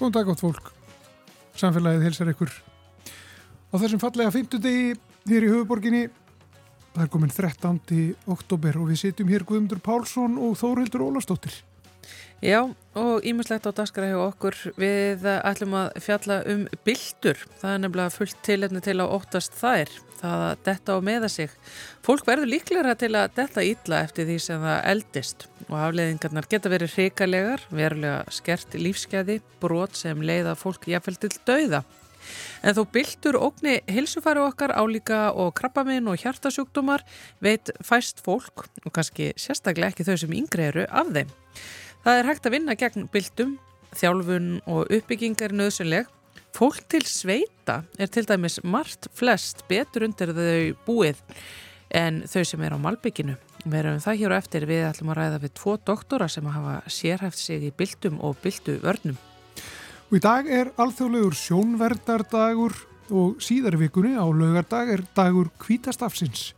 Góðan dag átt fólk. Samfélagið helsar ykkur. Á þessum fallega 50 degi hér í höfuborginni, það er komin 13. oktober og við sitjum hér Guðmundur Pálsson og Þórildur Ólastóttir. Já, og ímislegt á daskara hjá okkur. Við ætlum að fjalla um byldur. Það er nefnilega fullt tilefni til að óttast þær. Það að detta á meða sig. Fólk verður líklega til að detta ítla eftir því sem það eldist og afleiðingarnar geta verið hrikalegar, verulega skert lífskeiði, brot sem leiða fólk jafnvel til dauða. En þó byldur ógni hilsufæri okkar álíka og krabbaminn og hjartasjúkdómar veit fæst fólk og kannski sérstaklega ekki þau sem yngre eru af þeim. Það er hægt að vinna gegn byltum, þjálfun og uppbygging er nöðsynleg. Fólk til sveita er til dæmis margt flest betur undir þau búið en þau sem er á malbygginu. Við erum það hér og eftir við ætlum að ræða við tvo doktora sem hafa sérhæft sig í byltum og byltu vörnum. Og í dag er alþjóðlegur sjónverdardagur og síðar vikunni á laugardag er dagur kvítastafsins.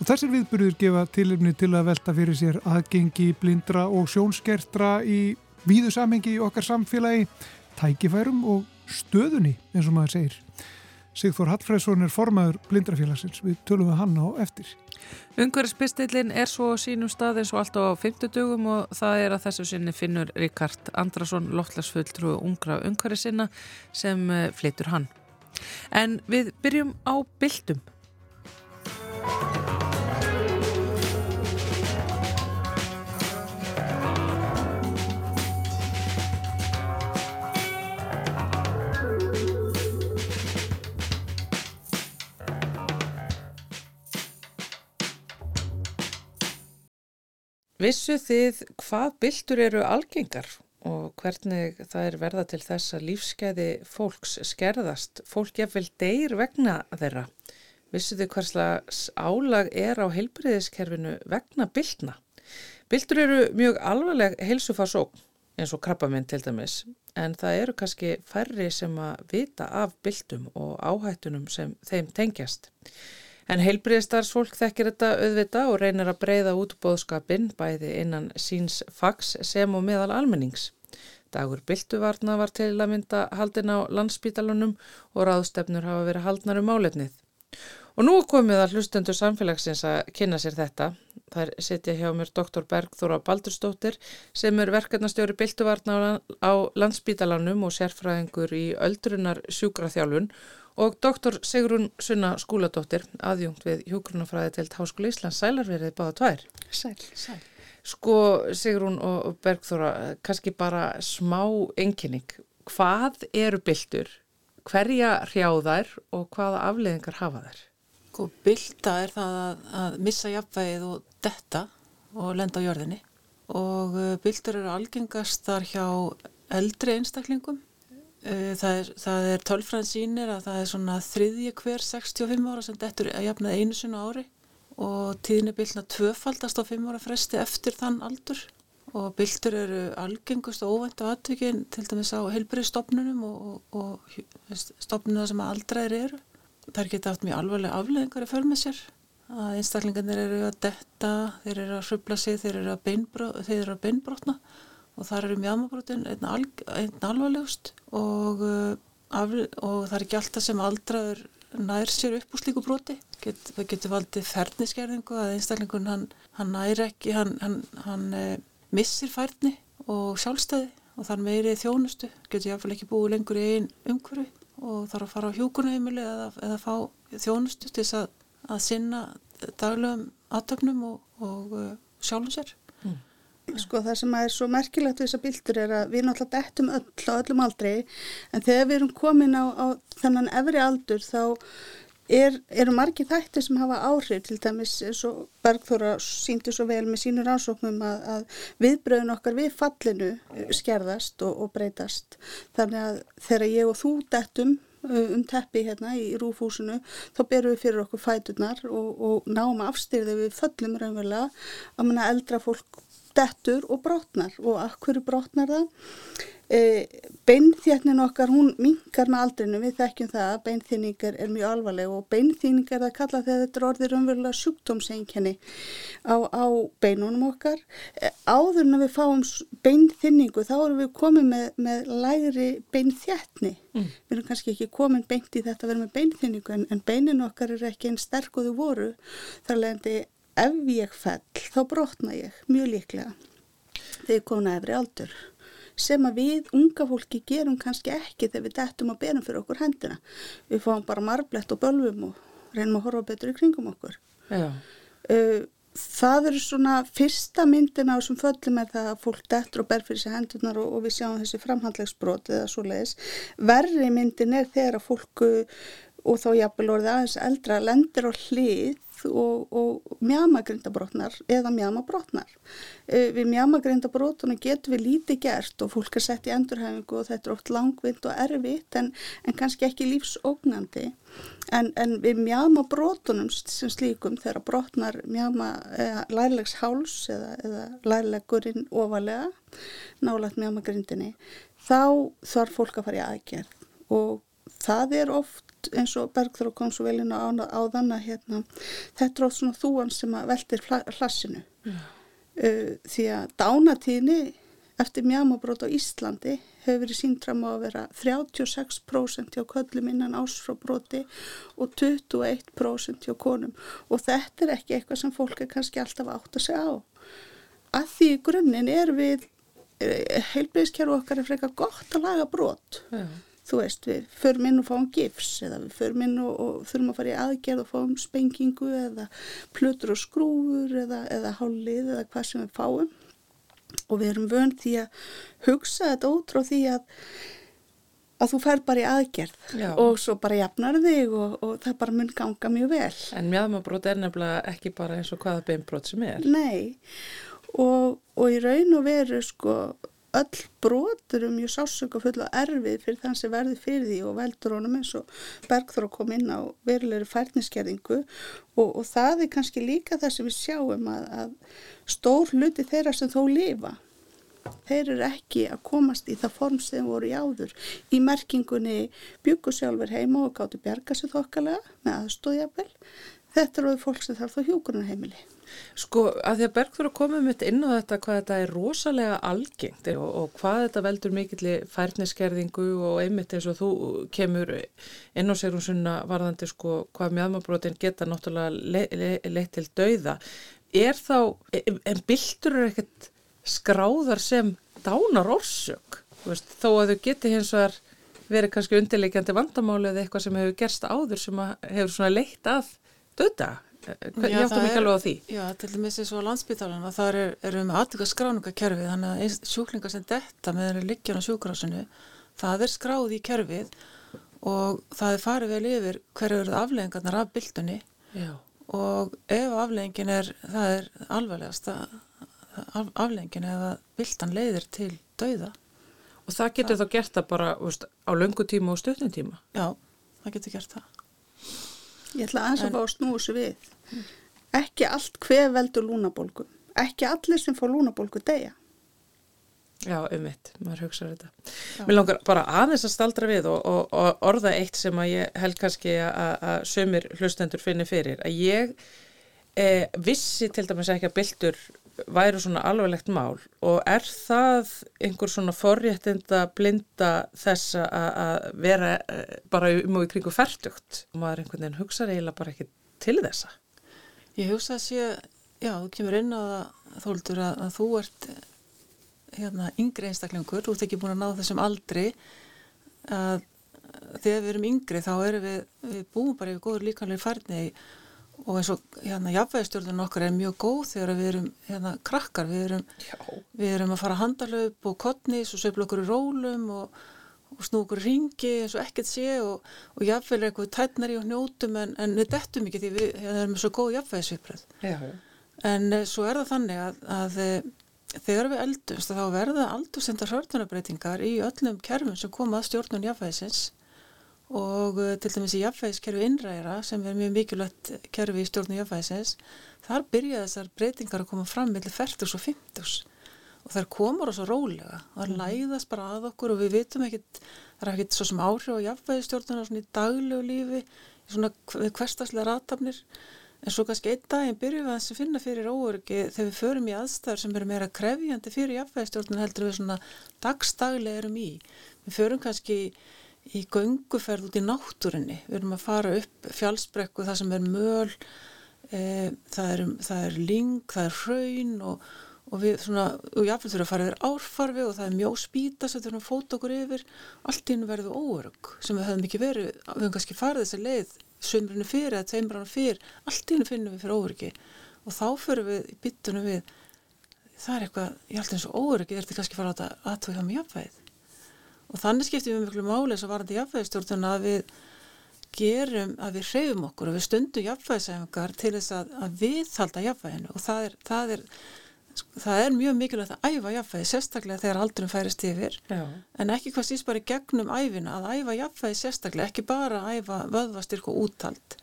Og þessir viðbyrður gefa tilumni til að velta fyrir sér aðgengi blindra og sjónskertra í víðu samhengi í okkar samfélagi, tækifærum og stöðunni eins og maður segir. Sigþór Hallfræðsson er formaður blindrafélagsins, við tölum við hann á eftir. Ungverðspistillin er svo sínum stað eins og alltaf á 50 dögum og það er að þessu sinni finnur Ríkard Andrason, loftlagsfulltrú ungra ungverði sinna sem eh, flytur hann. En við byrjum á bildum. Vissu þið hvað byltur eru algengar og hvernig það er verða til þess að lífskeiði fólks skerðast, fólk jafnvel deyr vegna þeirra. Vissu þið hverslags álag er á heilbriðiskerfinu vegna byltna? Byltur eru mjög alvarleg heilsufarsókn eins og krabbaminn til dæmis en það eru kannski færri sem að vita af byltum og áhættunum sem þeim tengjast. En heilbriðistarsfólk þekkir þetta auðvita og reynir að breyða út bóðskapin bæði innan síns fags sem og meðal almennings. Dagur Byltuvarna var til að mynda haldin á landsbítalunum og ráðstefnur hafa verið haldnar um álefnið. Og nú komið að hlustendur samfélagsins að kynna sér þetta. Það er setja hjá mér doktor Bergþóra Baldurstóttir sem er verkefnastjóri Byltuvarna á landsbítalunum og sérfræðingur í öldrunar sjúkraþjálfun og doktor Sigrun Sunna Skúladóttir, aðjungt við Hjógrunafræði til Háskóli Íslands, sælarverið báða tvær. Sæl, sæl. Sko Sigrun og Bergþóra, kannski bara smá enginning. Hvað eru byltur? Hverja hrjáðær og hvaða afleðingar hafa þær? Sko bylta er það að, að missa jafnvægið og detta og lenda á jörðinni. Og uh, byltur eru algengastar hjá eldri einstaklingum. Það er, það er tölfræðin sínir að það er svona þriðji hver 65 ára sem dettur að jafna einu sinu ári. Og tíðinni bylna tvöfaldast á 5 ára fresti eftir þann aldur. Og byltur eru algengust og óvænt á aðtökin til dæmis á heilbriðstofnunum og, og, og stofnunum sem aldræðir eru. Það geta haft mjög alvarlega afleðingar fölg með sér. Að einstaklingarnir eru að detta, þeir eru að hrubla sig, þeir eru að, að beinbrotna og þar eru mjamabrotin einn, alvarlegust og, uh, af, og það er ekki alltaf sem aldraður nær sér upp úr slíku broti. Get, það getur valdið ferniskerðingu að einstaklingun hann, hann nær ekki hann, hann, hann eh, missir færni og sjálfstæði og þar meiri þjónustu. Getur jáfnvel ekki búið lengur í einn umhverfi og þarf að fara á hjókunahemili eða, eða fá þjónustu til þess að, að sinna daglegum aðtöfnum og, og uh, sjálfum sér. Sko það sem er svo merkilegt við þessa bildur er að við náttúrulega dettum öll á öllum aldrei en þegar við erum komin á, á þennan efri aldur þá er, eru margi þættir sem hafa áhrif? Til dæmis eins og Bergþóra síndi svo vel með sínur ásóknum að, að viðbröðun okkar við fallinu skerðast og, og breytast. Þannig að þegar ég og þú dettum um teppi hérna í rúfúsinu þá berum við fyrir okkur fæturnar og, og náum afstyrði við föllum raunverulega. Að manna eldra fólk dettur og brotnar og akkur brotnar það E, beinþjarnin okkar, hún mingar með aldrinu, við þekkjum það að beinþjarningar er mjög alvarleg og beinþjarningar er að kalla þegar þetta er orðið umverulega sjúkdómsengjani á, á beinunum okkar. E, áður en við fáum beinþjarningu þá erum við komið með, með lægri beinþjarni. Mm. Við erum kannski ekki komið beint í þetta að vera með beinþjarningu en, en beinin okkar er ekki einn sterk og þau voru. Þar leðandi ef ég fell þá brotna ég mjög líklega þegar ég komið nefri aldur sem að við unga fólki gerum kannski ekki þegar við dettum að berum fyrir okkur hendina. Við fáum bara marblett og bölvum og reynum að horfa betur í kringum okkur. Já. Það eru svona fyrsta myndin á þessum föllum er það að fólk dettur og ber fyrir sig hendunar og, og við sjáum þessi framhandlegsbrot eða svo leiðis. Verri myndin er þegar að fólku og þá jafnvel orðið aðeins eldra lendir á hlið og, og mjamagrindabrótnar eða mjamabrotnar. E, við mjamagrindabrótuna getum við lítið gert og fólk er sett í endurhefingu og þetta er oft langvind og erfitt en, en kannski ekki lífsógnandi. En, en við mjamabrótunum sem slíkum þegar brotnar mjama lærlegs háls eða, eða lærlegurinn ofalega nálagt mjamagrindinni þá þarf fólk að fara í aðgerð og það er oft eins og Bergþrór kom svo vel inn á, á þann að hérna, þetta er oft svona þúan sem veldir hlassinu. Mm. uh, því að dánatíðni eftir mjamabrót á Íslandi hefur verið síndram á að vera 36% hjá köllum innan ásfrábróti og 21% hjá konum. Og þetta er ekki eitthvað sem fólk er kannski alltaf átt að segja á. Að því grunninn er við eh, heilbíðiskerfu okkar er frekar gott að laga brót yeah þú veist, við förum inn og fáum gifs eða við förum inn og, og þurfum að fara í aðgerð og fáum spengingu eða plutur og skrúfur eða, eða hálið eða hvað sem við fáum og við erum vönd því að hugsa þetta frá því að að þú fer bara í aðgerð Já. og svo bara jafnar þig og, og það bara mun ganga mjög vel. En mjöðmabrót er nefnilega ekki bara eins og hvaða beinbrót sem er. Nei og, og í raun og veru sko öll brotur um mjög sásöka full og erfið fyrir þann sem verði fyrir því og veldur honum eins og Bergþór kom inn á verulegri færniskerðingu. Og, og það er kannski líka það sem við sjáum að, að stór hluti þeirra sem þó lifa þeir eru ekki að komast í það form sem voru í áður. Í merkingunni byggu sjálfur heima og gáttu bjarga sér þokkalega með aðstóðjafel þetta eru fólk sem þarf þá hjókunar heimili Sko að því að Bergþóra komið mitt inn á þetta hvað þetta er rosalega algengt og, og hvað þetta veldur mikill færniskerðingu og einmitt eins og þú kemur inn á sér um svona varðandi sko hvað mjöðmabrótin geta náttúrulega leitt le, le, til dauða. Er þá, en byldur er ekkert skráðar sem dánar orsök, veist, þó að þau geti hins vegar verið kannski undirleikjandi vandamáli eða eitthvað sem hefur gerst áður sem hefur svona leitt að döda Ég áttum ekki alveg á því. Já, til dæmis eins og landsbytalan og það er, erum við aðtöka skráningakerfið þannig að sjúklingar sem detta með þeirri liggjan á sjúkrásinu það er skráð í kerfið og það er farið vel yfir hverju eru afleggingarnar af byltunni Já. og ef afleggingin er, það er alvarlegast af, afleggingin ef að byltan leiðir til dauða. Og það getur það. þá gert það bara veist, á löngutíma og stutnintíma? Já, það getur gert það. Ég ætla aðeins að fá að snúi þessu við. Ekki allt hver veldur lúnabólgu. Ekki allir sem fá lúnabólgu degja. Já, um mitt, maður hugsaður þetta. Já. Mér langar bara aðeins að staldra við og, og, og orða eitt sem að ég held kannski að sömur hlustendur finnir fyrir. Að ég eh, vissi til dæmis ekki að byldur væru svona alveglegt mál og er það einhver svona forréttinda blinda þess að vera eh, bara um og í kringu færtugt og maður einhvern veginn hugsa eiginlega bara ekki til þessa. Ég hugsa að sé, já, þú kemur inn á það þóldur að, að þú ert hérna yngri einstaklingur. Þú ert ekki búin að ná þessum aldri að þegar við erum yngri þá erum við, við búum bara yfir góður líkanlega færni í og eins og hérna jafnvægstjórnun okkar er mjög góð þegar við erum hérna krakkar, við erum, við erum að fara handalöp og kottnis og söfla okkur í rólum og, og snú okkur ringi eins og ekkert sé og, og jafnvæg er eitthvað tætnari og hnjótum en, en við dettum ekki því við hérna, erum svo góð jafnvægsvipröð en e, svo er það þannig að, að e, þegar við eldumst þá verða aldursendar hörnunabreitingar í öllum kerfum sem koma að stjórnun jafnvægsins og uh, til dæmis í jafnvægiskerfi innræðira sem er mjög mikilvægt kerfi í stjórnu jafnvægisins þar byrja þessar breytingar að koma fram millir 40 og 50 og þær komur á svo rólega. Þar mm. læðast bara að okkur og við vitum ekkit það er ekkit svo sem áhrif á jafnvægisstjórnuna svona í daglegu lífi svona hverstaslega ratafnir en svo kannski einn daginn byrjum við að finna fyrir óöryggi þegar við förum í aðstæður sem eru meira krefjandi fyrir jafnvægistjórnum heldur við svona dagstaglega erum í. Við förum kannski í gönguferð út í náttúrinni við erum að fara upp fjálsbrekku það sem er möl e, það, er, það er ling, það er hraun og, og við svona, og jáfnveg þurfum að fara yfir árfarfi og það er mjó spýta sem þurfum að fóta okkur yfir. Allt inn verður óörygg sem við höfum ekki verið, við höfum kannski farið þessi leið sömurinu fyrir eða tveimrana fyrir allt hennu finnum við fyrir óryggi og þá fyrir við í byttunum við það er eitthvað, ég held eins og óryggi er þetta kannski fara á þetta aðtöðu hjá mig jafnvæð og þannig skiptum við miklu máli þess að varandi jafnvæðstjórnuna að við gerum, að við hreyfum okkur og við stundum jafnvæðsæfingar til þess að, að við halda jafnvæðinu og það er, það er það er mjög mikilvægt að æfa jafnvægi sérstaklega þegar aldurum færist yfir. Já. en ekki hvað stýst bara gegnum æfina að æfa jafnvægi sérstaklega ekki bara að æfa vöðvastyrk og úttalt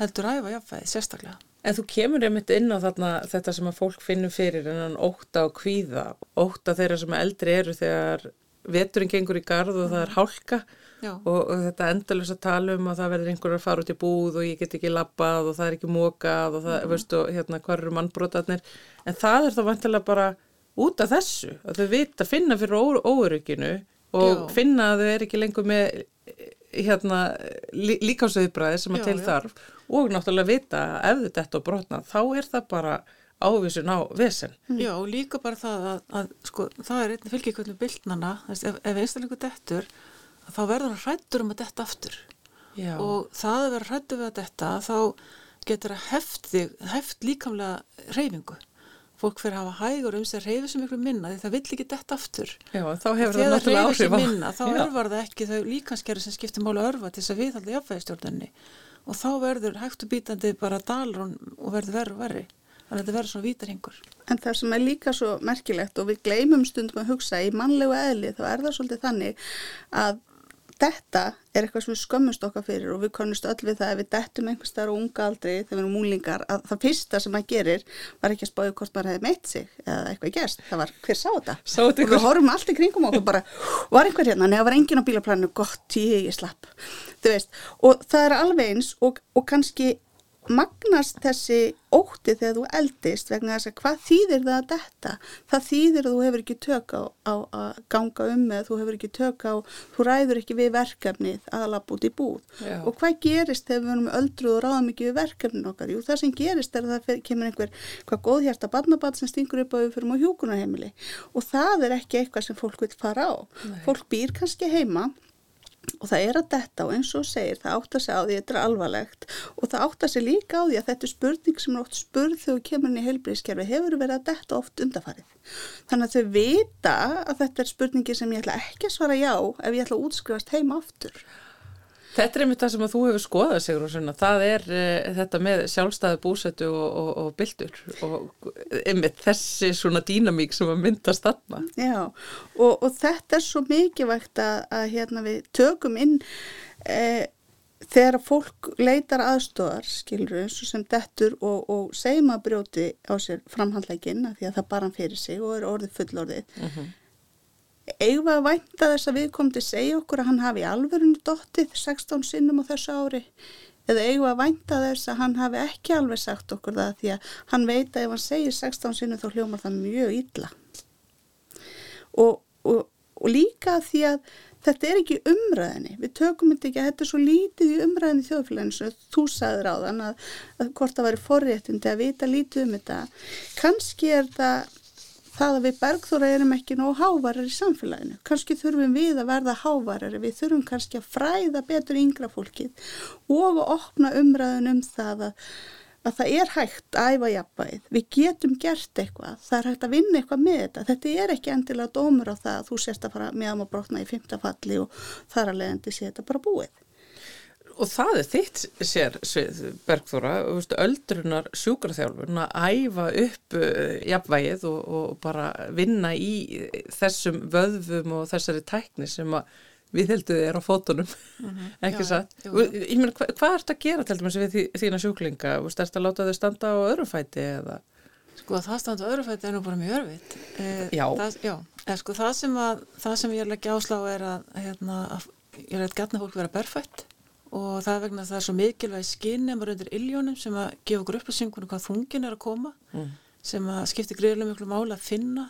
heldur að æfa jafnvægi sérstaklega. En þú kemur einmitt inn á þarna þetta sem að fólk finnum fyrir en hann óta og kvíða óta þeirra sem eldri eru þegar veturinn gengur í gard og það er hálka og, og þetta endalus að tala um að það verður einhver að fara út í búð og ég get ekki lappað og það er ekki mókað og það, mm. veistu, hérna, hvað eru mannbrotarnir en það er þá vantilega bara út af þessu, að þau vita að finna fyrir óörygginu og já. finna að þau er ekki lengur með hérna lí, líkásauðbræði sem að til þarf og náttúrulega vita ef þetta er brotna þá er það bara ávísun á vesen. Já og líka bara það að, að sko það er einnig fylgjikvöldum bylnana, ef, ef einstaklega dettur þá verður hann hrættur um að detta aftur Já. og það að vera hrættur við að detta þá getur að heft, þig, heft líkamlega reyfingu fólk fyrir að hafa hægur um sig að reyfi sem ykkur minna því það vill ekki detta aftur Já, þá hefur það náttúrulega áhrif minna, þá Já. örvar það ekki þau líkanskerri sem skiptir málu örfa til þess að við halda jafnvægistjórnunni og þá verður hægt og bítandi bara dalrún og verður verður verri þannig að þetta verður svona vítarhingur En það sem er líka svo merkilegt og við gleymum stundum að hugsa í mannlegu eðli þá er það svolítið þannig að þetta er eitthvað sem við skömmumst okkar fyrir og við konumst öll við það ef við dettum einhver starf og unga aldrei þegar við erum múlingar að það fyrsta sem maður gerir var ekki að spája hvort maður hefði meitt sig eða eitthvað gerst, það var hver sá þetta? Og við horfum allt í kringum okkur bara var einhver hérna, neða var engin á bílaplænu gott ég, ég slapp, þú veist og það er alveg eins og, og kannski magnast þessi ótti þegar þú eldist vegna þess að hvað þýðir það að detta? Það þýðir að þú hefur ekki tök á, á að ganga um með, þú hefur ekki tök á, þú ræður ekki við verkefnið að lappa út í búð. Já. Og hvað gerist þegar við erum öldruð og ráðum ekki við verkefnin okkar? Jú, það sem gerist er að það kemur einhver, hvað góðhjarta barnabat sem stingur upp á við fyrir mjög hjókunarheimili og það er ekki eitthvað sem fólk vil fara á. Nei. Fólk býr kannski heima og það er að detta og eins og segir það átt að segja á því að þetta er alvarlegt. Og það átt að segja líka á því að þetta er spurning sem er oft spurð þegar kemur inn í heilbríðskerfi hefur verið að detta oft undafarið þannig að þau vita að þetta er spurningi sem ég ætla ekki að svara já ef ég ætla að útskrifast heima aftur Þetta er einmitt það sem að þú hefur skoðað sigur og svona, það er uh, þetta með sjálfstæði búsetu og, og, og byldur og einmitt þessi svona dýnamík sem að myndast þarna. Já og, og þetta er svo mikið vægt að, að hérna við tökum inn eh, þegar fólk leitar aðstofar, skilur og sem dettur og segjum að brjóti á sér framhandlegin að því að það bara fyrir sig og er orðið fullorðið. Uh mhm. Eigum við að vænta þess að við komum til að segja okkur að hann hafi alverðinu dottið 16 sinnum á þessu ári? Eða eigum við að vænta þess að hann hafi ekki alveg sagt okkur það? Því að hann veit að ef hann segir 16 sinnum þá hljómar það mjög illa. Og, og, og líka því að þetta er ekki umræðinni, við tökum þetta ekki að þetta er svo lítið í umræðinni þjóðfélaginu sem þú sagður á þann að, að hvort það væri forréttindi að vita lítið um þetta. Kannski er það það að við bergþóra erum ekki nóg hávarar í samfélaginu. Kanski þurfum við að verða hávarar, við þurfum kannski að fræða betur yngra fólkið og að opna umræðun um það að, að það er hægt að æfa jafnvægið. Við getum gert eitthvað, það er hægt að vinna eitthvað með þetta. Þetta er ekki endilega dómur á það að þú sérst að fara meðan að brotna í fymtafalli og þar að leiðandi sé þetta bara búið og það er þitt sér svið Bergþóra, öldrunar sjúkraþjálfun að æfa upp uh, jafnvægið og, og bara vinna í þessum vöðvum og þessari tækni sem við heldur þið er á fótunum, mm -hmm. ekki satt. Ég meina, hva, hvað ert að gera til dæmis við þína sjúklinga? Ert að láta þau standa á öðrufæti eða? Sko það standa á öðrufæti er nú bara mjög örfitt. Eh, já. Það, já, en sko það sem, að, það sem ég er ekki áslá er að, hérna, að ég er að gætna fólk vera berfætt og það er vegna að það er svo mikilvæg skinnjamur undir illjónum sem að gefa okkur upplýsingunum hvað þungin er að koma, mm. sem að skiptir greiðilega miklu mála að finna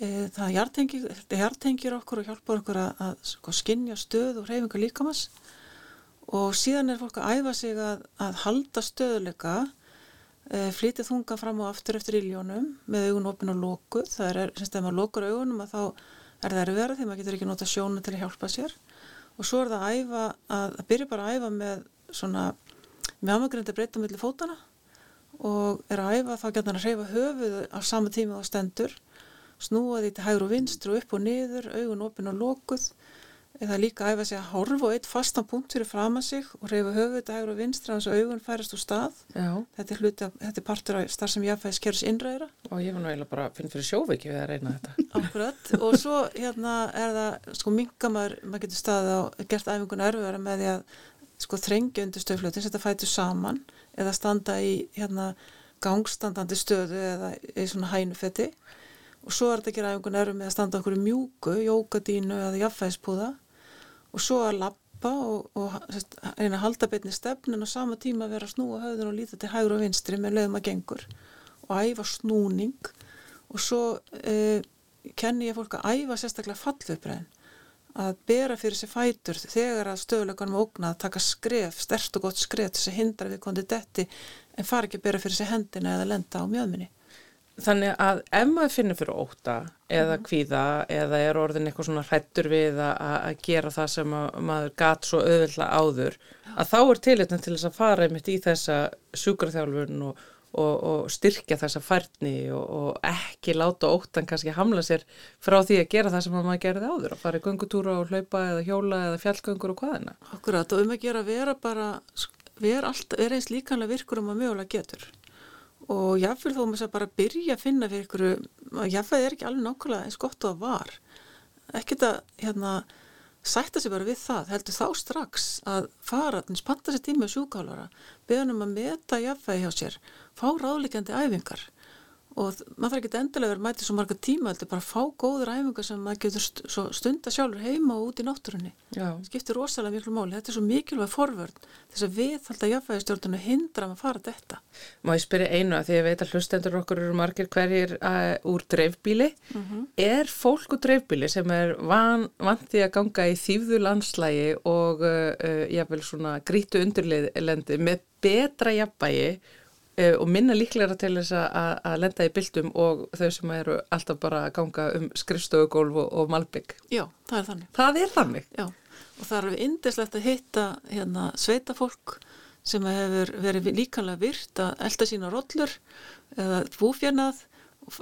e, það hjartengir okkur og hjálpar okkur að, að skinnja stöð og reyfinga líkamans. Og síðan er fólk að æfa sig að, að halda stöðuleika e, flytið þunga fram og aftur eftir íljónum með augun opin og lókuð það er, semst ef maður lókur augunum að þá er það erfiðara því maður getur ekki nota sjónu til að hjálpa sér og svo er það að æfa að, að byrja bara að æfa með svona með amagrindi breyta millir fótana og er að æfa þá getur hann að hreyfa höfuð á sama tíma á stendur snúa því til hægur og vinstru upp og niður, augun opinn og lókuð eða líka æfa sig að horfa og eitt fastan punkt fyrir fram að sig og reyfa höfuð hægur og vinstru að augun færast úr stað. Þetta er, hluti, þetta er partur af starf sem ég fæði skerðs innræðra. Og ég var nú eiginlega bara að finna fyrir sjóveiki við að reyna þetta. Akkurat. Og svo hérna er það sko minga maður, maður getur staðið á gert æfingun erfiðara með því að sko þrengja undir stöflutin, setja fætu saman eða standa í hérna gangstandandi stöðu eða í svona hænufetti og svo er þetta að gera einhvern erfum með að standa okkur í mjúku, jókadínu eða jaffæspúða og svo að lappa og, og reyna að halda betni stefnin og sama tíma að vera að snúa höfðun og líta til hægur og vinstri með lögum að gengur og æfa snúning. Og svo eh, kenni ég fólk að æfa sérstaklega fallupræðin að bera fyrir sér fætur þegar að stöðuleikanum ógna að taka skref, stert og gott skref til þess að hindra við kontið detti en fara ekki að bera fyrir sér hendina eða lenda á mjöðminni Þannig að ef maður finnir fyrir óta eða mhm. kvíða eða er orðin eitthvað svona hrættur við að gera það sem maður gat svo auðvitað áður að þá er tilitnum til þess að fara einmitt í þessa sjúkraþjálfun og, og, og styrkja þessa færni og, og ekki láta ótan kannski hamla sér frá því að gera það sem maður gerði áður að fara í gungutúra og hlaupa eða hjóla eða fjallgöngur og hvaðina. Akkurat og um að gera vera bara, vera, vera eins líkanlega virkur um að mögulega getur og jáfnveil þó maður bara byrja að finna fyrir ykkur að jáfnveil er ekki alveg nákvæmlega eins gott og að var. Ekkert að hérna sætta sig bara við það, heldur þá strax að fara, spanta sér tíma sjúkálara, beðanum að meta jáfnveil hjá sér, fá ráðleikandi æfingar og maður þarf ekki endilega verið að mæti svo marga tíma heldur bara að fá góður æfingar sem maður getur stunda sjálfur heima og út í náttúrunni. Skiptir rosalega miklu máli, þetta er svo mikilvæg forvörn þess að við þalda jafnvægistjórnuna hindra að fara þetta Má ég spyrja einu að því að ég veit að hlustendur okkur eru margir hverjir uh, úr dreifbíli mm -hmm. er fólk úr dreifbíli sem er van, vandi að ganga í þýfðu landslægi og uh, uh, jáfnveil svona grítu undirlendi með betra jafnvægi Eh, og minna líklega til þess að, að lenda í byltum og þau sem eru alltaf bara að ganga um skrifstofugólf og, og malbygg. Já, það er þannig. Það er þannig? Já, og það er indislegt að hitta hérna, sveita fólk sem hefur verið líkanlega virt að elda sína rollur eða búfjarnað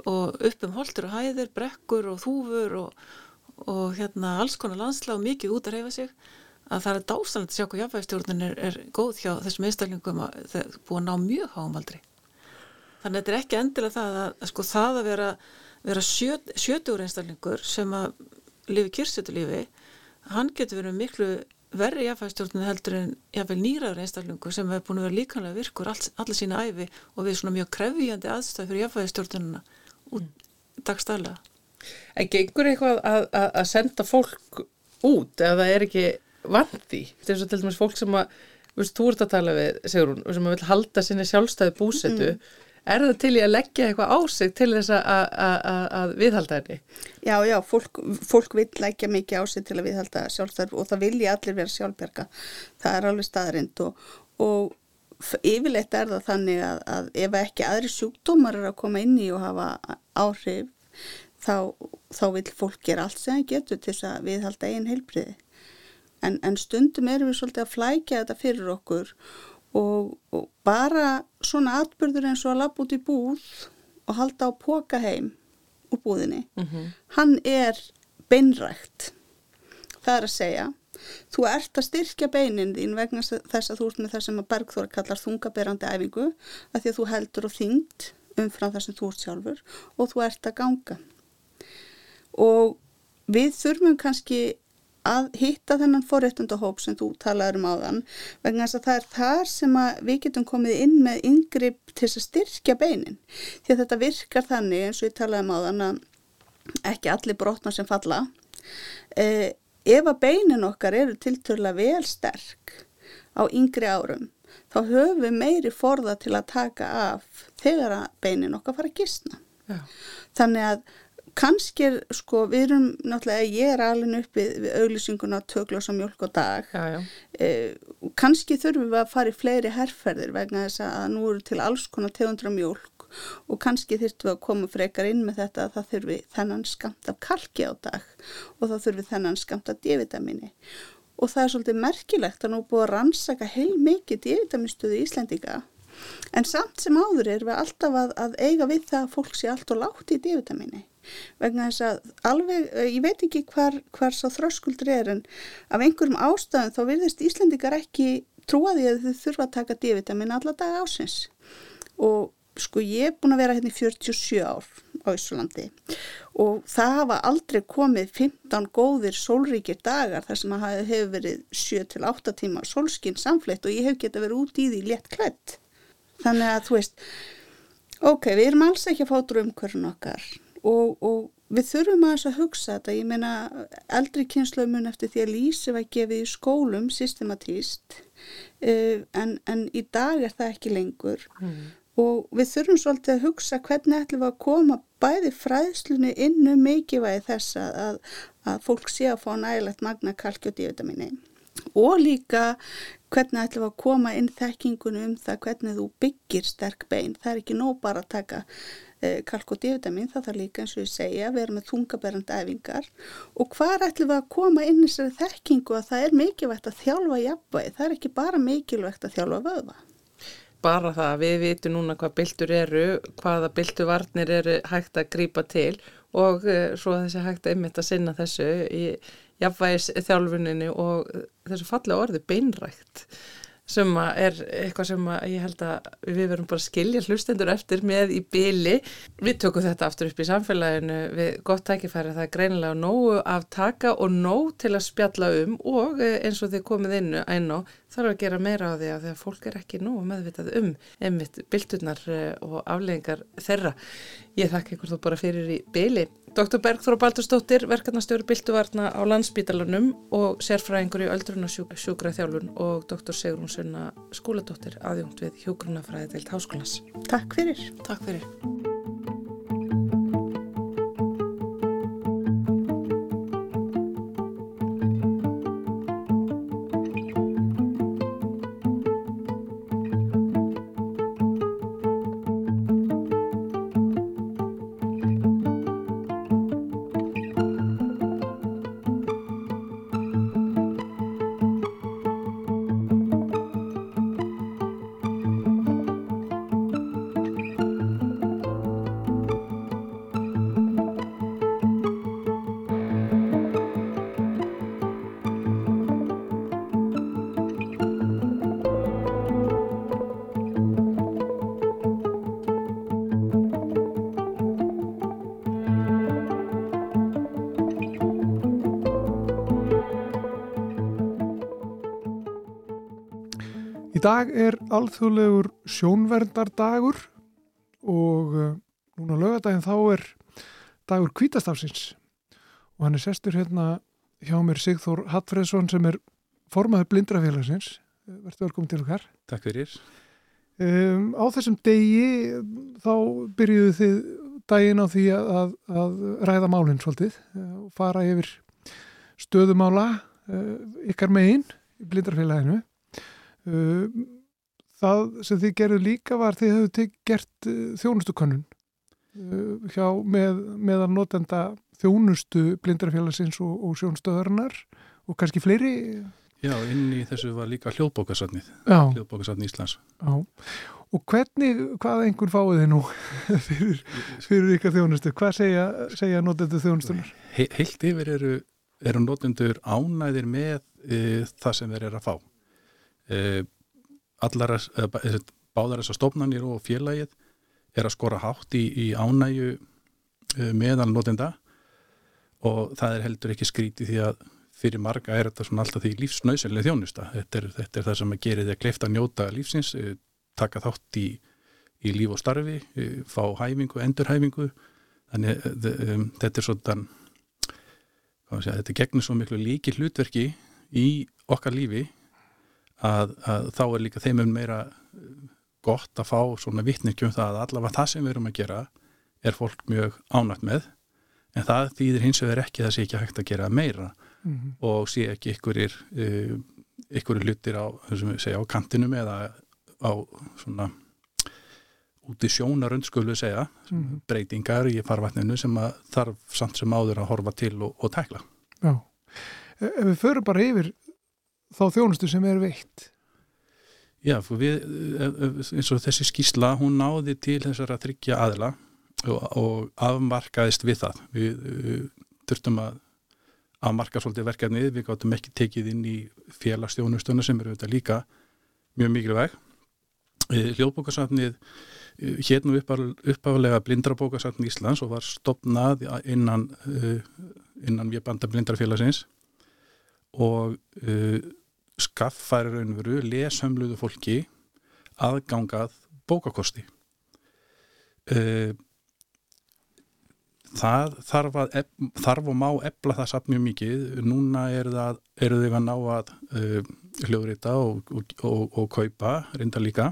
og upp um holtur og hæðir, brekkur og þúfur og, og hérna, alls konar landslag og mikið út að reyfa sig að það er dásanlega að sjá hvað jáfnvægstjórnun er, er góð hjá þessum einstaklingum að það er búið að ná mjög háumaldri. Þannig að þetta er ekki endilega það að, að sko það að vera, vera sjöt, sjötugur einstaklingur sem að lifi kyrsetulífi, hann getur verið miklu verri jáfnvægstjórnun heldur en jáfnveil nýraður einstaklingur sem hefur búin að vera líkanlega virkur all, allir sína æfi og við svona mjög krefjandi aðstöð fyrir jáfnvægstjórnununa út mm. dagstælega. En gengur eitthvað að, að, að senda fólk út það er ekki vandi þetta er svo til dæmis fólk sem að veist, þú ert að tala við, segur hún, sem að vil halda sinni sjálfstæði búsetu mm. er það til í að leggja eitthvað á sig til þess að viðhalda henni? Já, já, fólk, fólk vil leggja mikið á sig til að viðhalda sjálfstæði og það vilja allir vera sjálfberga það er alveg staðrind og, og yfirleitt er það þannig að, að ef ekki aðri sjúkdómar er að koma inn í og hafa áhrif þá, þá vil fólk gera allt sem það getur til þess að viðhalda einn heilbriði en, en stundum erum við svolítið að flækja þetta fyrir okkur og, og bara svona atbyrður eins og að lappa út í búð og halda á póka heim úr búðinni, mm -hmm. hann er beinrækt það er að segja þú ert að styrkja beinin þín vegna þess að þú ert með það sem að Bergþóra kallar þungaberandi æfingu að því að þú heldur og þyngd umfram það sem þú ert sjálfur og þú ert að ganga og við þurfum kannski að hitta þennan forréttundahóp sem þú talaður um áðan vegna þess að það er þar sem við getum komið inn með yngripp til að styrkja beinin. Því að þetta virkar þannig eins og ég talaði um áðan að ekki allir brotna sem falla. Eh, ef að beinin okkar eru tilturlega vel sterk á yngri árum þá höfum við meiri forða til að taka af þegar að beinin okkar fara að gísna Já. þannig að kannski er, sko, við erum náttúrulega, ég er alveg uppið við auglýsinguna tökla sem mjölk og dag já, já. Eh, kannski þurfum við að fara í fleiri herrferðir vegna þess að nú eru til alls konar tegundra mjölk og kannski þurftum við að koma frekar inn með þetta að það þurfi þennan skamt af kalki á dag og það þurfi þennan skamt af D-vitamini og það er svolítið merkilegt að nú búið að rannsaka heil mikið D-vitaminstöðu í Íslendinga en samt sem áður er við alltaf að, að eiga við það að fólk sé allt og látt í D-vitamini vegna þess að alveg, eh, ég veit ekki hvar, hvar sá þröskuldur er en af einhverjum ástæðum þá virðist Íslandikar ekki trúaði að þau þurfa að taka D-vitamin alla daga ásins og sko ég er búin að vera hérna í 47 ár á Íslandi og það hafa aldrei komið 15 góðir sólríkir dagar þar sem að hefur verið 7-8 tíma sólskinn samfleytt og ég hef geta verið út í því létt klætt þannig að þú veist ok, við erum alls ekki að fátur umhverjum okkar og, og við þurfum að þess að hugsa þetta, ég meina eldri kynslaumun eftir því að lýsi var gefið í skólum systematíst uh, en, en í dag er það ekki lengur. Mm. og við þurfum svolítið að hugsa hvernig ætlum við að koma bæði fræðslunni innu um mikilvægi þess að, að fólk sé að fá nægilegt magna kalki og dívitamini og líka hvernig ætlum við að koma inn þekkingunum um það hvernig þú byggir sterk bein, það er ekki nóg bara að taka Eh, kalk og divitamin, það þarf líka eins og ég segja að vera með þungaberandi æfingar. Og hvað ætlum við að koma inn þessari þekkingu að það er mikilvægt að þjálfa jafnvægi, það er ekki bara mikilvægt að þjálfa vöða. Bara það, við vitum núna hvað byltur eru, hvaða byltuvarnir eru hægt að grýpa til og uh, svo þessi hægt að ymmita sinna þessu í jafnvægis þjálfuninu og þessu fallega orði beinrækt sem er eitthvað sem ég held að við verum bara að skilja hlustendur eftir með í byli. Við tökum þetta aftur upp í samfélaginu við gott tækifæri það er greinilega nógu af taka og nóg til að spjalla um og eh, eins og þið komið inn æná þarf að gera meira á því að því að fólk er ekki nógu meðvitað um einmitt bylturnar eh, og afleggingar þeirra. Ég þakka ykkur þó bara fyrir í byli. Dr. Bergþóra Baldurstóttir, verkefnastjóri Bilduvarna á landsbítalunum og sérfræðingur í öldrunarsjúkra þjálfun og Dr. Sigrun Sunna skóladóttir aðjónt við hjógrunafræði deilt háskólas. Takk fyrir. Takk fyrir. Dag er alþjóðlegur sjónverndardagur og uh, núna lögadaginn þá er dagur kvítastafsins og hann er sestur hérna hjá mér Sigþór Hattfreðsson sem er formaður blindrafélagsins. Verður velkominn til okkar. Takk fyrir. Um, á þessum degi þá byrjuðu þið daginn á því að, að, ræða málinn svolítið og fara yfir stöðumála ykkar megin í blindrafélaginu það sem þið gerðu líka var þið hefðu gert uh, þjónustukönnun uh, hjá með, meðan notenda þjónustu blindarfélagsins og, og sjónstöðarnar og kannski fleiri? Já, inn í þessu var líka hljóðbókasatnið hljóðbókasatnið Íslands. Já, og hvernig, hvað einhvern fáið þið nú fyrir, fyrir ykkar þjónustu? Hvað segja, segja notendur þjónustunar? He, heilt yfir eru, eru notendur ánæðir með e, það sem þeir eru að fá. Eh, allar báðar þessar stofnanir og félagið er að skora hátt í, í ánægu eh, meðal notenda og það er heldur ekki skríti því að fyrir marga er þetta svona alltaf því lífsnausinlega þjónusta. Þetta er, þetta er það sem gera því að kleifta njóta lífsins, eh, taka þátt í, í líf og starfi, eh, fá hæfingu, endurhæfingu. Þannig um, þetta er svona, segja, þetta gegnir svo miklu líki hlutverki í okkar lífi að, að þá er líka þeim um meira gott að fá svona vittningum það að allavega það sem við erum að gera er fólk mjög ánægt með en það þýðir hins vegar ekki það sé ekki hægt að gera meira mm -hmm. og sé ekki ykkurir ykkurir hlutir á, segja, á kantinum eða á svona út í sjónarund skulum við segja mm -hmm. breytingar í farvatninu sem að þarf samt sem áður að horfa til og, og tækla Já, ef við förum bara yfir þá þjónustu sem er veitt? Já, við, e, e, eins og þessi skísla hún náði til þessara þryggja aðla og, og afmarkaðist við það. Við, við þurftum að afmarka svolítið verkefnið, við gáttum ekki tekið inn í félagstjónustunum sem eru þetta líka mjög mikilvæg. Hljóðbókarsafnið hérna uppálega blindrabókarsafn Íslands og var stopnað innan innan við banda blindrafélagsins. Og skaffæri raunveru leshömluðu fólki aðgangað bókakosti. Uh, það þarf, að, þarf og má ebla það samt mjög mikið. Núna er það, eru þau að ná að uh, hljóðrita og, og, og, og kaupa reynda líka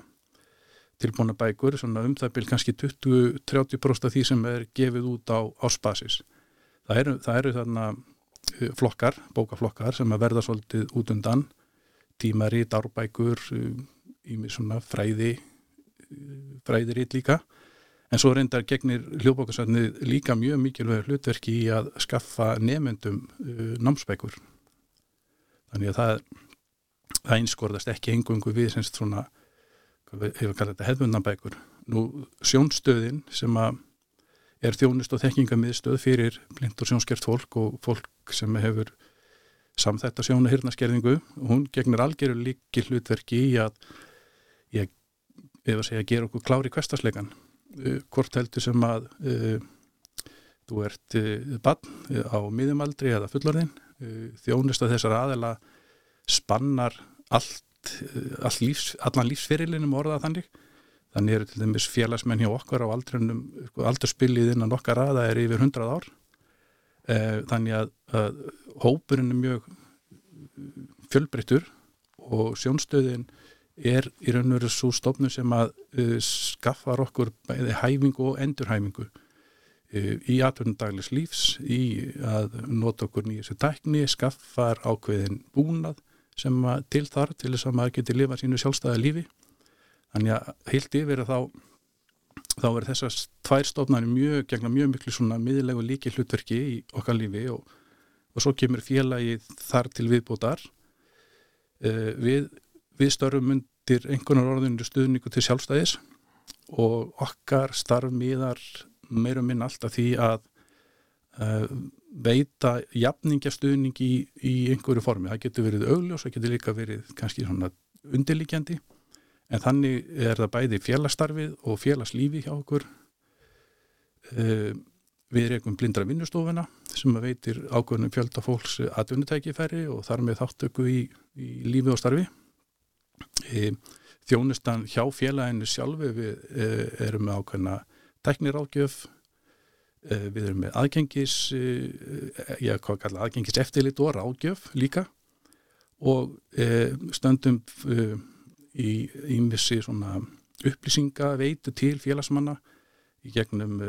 tilbúna bækur, um það byrj kannski 20-30% af því sem er gefið út á áspasis það eru, það eru þarna uh, flokkar, bókaflokkar sem að verða svolítið út undan tímari, dárbækur í uh, svona fræði uh, fræðiritt líka En svo reyndar gegnir hljóðbókarsafnið líka mjög mikilvæg hlutverki í að skaffa nefnendum uh, námsbækur. Þannig að það, það einskorðast ekki engungu við semst svona, hefur kallað þetta hefðbundanbækur. Nú sjónstöðin sem að er þjónust og þekkingamiðstöð fyrir blind og sjónskert fólk og fólk sem hefur samþætt að sjóna hýrnaskerðingu og hún gegnir algjörðu líki hlutverki í að, í að, að segja, gera okkur klári kvestasleikan Eh, hvort heldur sem að uh, þú ert uh, bann á miðumaldri eða fullorðin uh, þjónist að þessar aðela spannar allt, allt lífs, allan lífsferilinum orðað þannig. Þannig eru til dæmis félagsmenn hjá okkar á aldrinum aldurspillið innan okkar aða er yfir 100 ár þannig að, að hópurinn er mjög fjölbreyttur og sjónstöðin er í raun og veru svo stofnum sem að uh, skaffar okkur bæði hæfingu og endurhæfingu uh, í atvinnundaglis lífs, í að nota okkur nýjus tækni, skaffar ákveðin búnað sem til þar til þess að maður geti lifa sínu sjálfstæða lífi. Þannig að heilt yfir að þá þá er þessast tvær stofnarnir mjög, gegna mjög miklu svona miðlegu líki hlutverki í okkar lífi og, og svo kemur félagið þar til viðbútar. Uh, við við störfum undir einhvernar orðinu stuðningu til sjálfstæðis og okkar starf miðar meirum minn alltaf því að uh, veita jafningastuðning í, í einhverju formi. Það getur verið augljós, það getur líka verið kannski svona undirlíkjandi en þannig er það bæði félagsstarfið og félagslífi hjá okkur. Uh, við erum blindra vinnustofuna sem veitir ákveðnum fjölda fólks aðunutækifæri og þar með þáttöku í, í lífi og starfi. E, þjónustan hjá félaginu sjálfu við e, erum með ákveðna tekniráðgjöf e, við erum með aðgengis ég hvað kalla aðgengis eftirlit og ráðgjöf líka. Og stöndum í ímissi upplýsinga veitu til félagsmanna í gegnum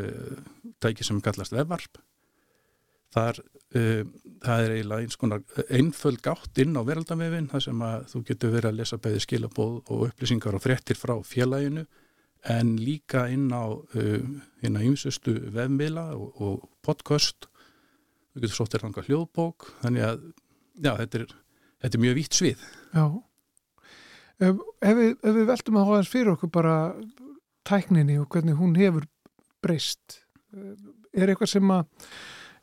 tæki sem kallast vefvarp. Þar uh, það er eiginlega eins konar einföld gátt inn á veraldamefin þar sem að þú getur verið að lesa bæði skilabóð og upplýsingar og fréttir frá félaginu en líka inn á ímsustu vefnmila og, og podcast. Þú getur sóttir hanga hljóðbók þannig að já, þetta, er, þetta er mjög vítt svið. Já Ef, ef, við, ef við veltum að hóðast fyrir okkur bara tækninni og hvernig hún hefur breyst er eitthvað sem að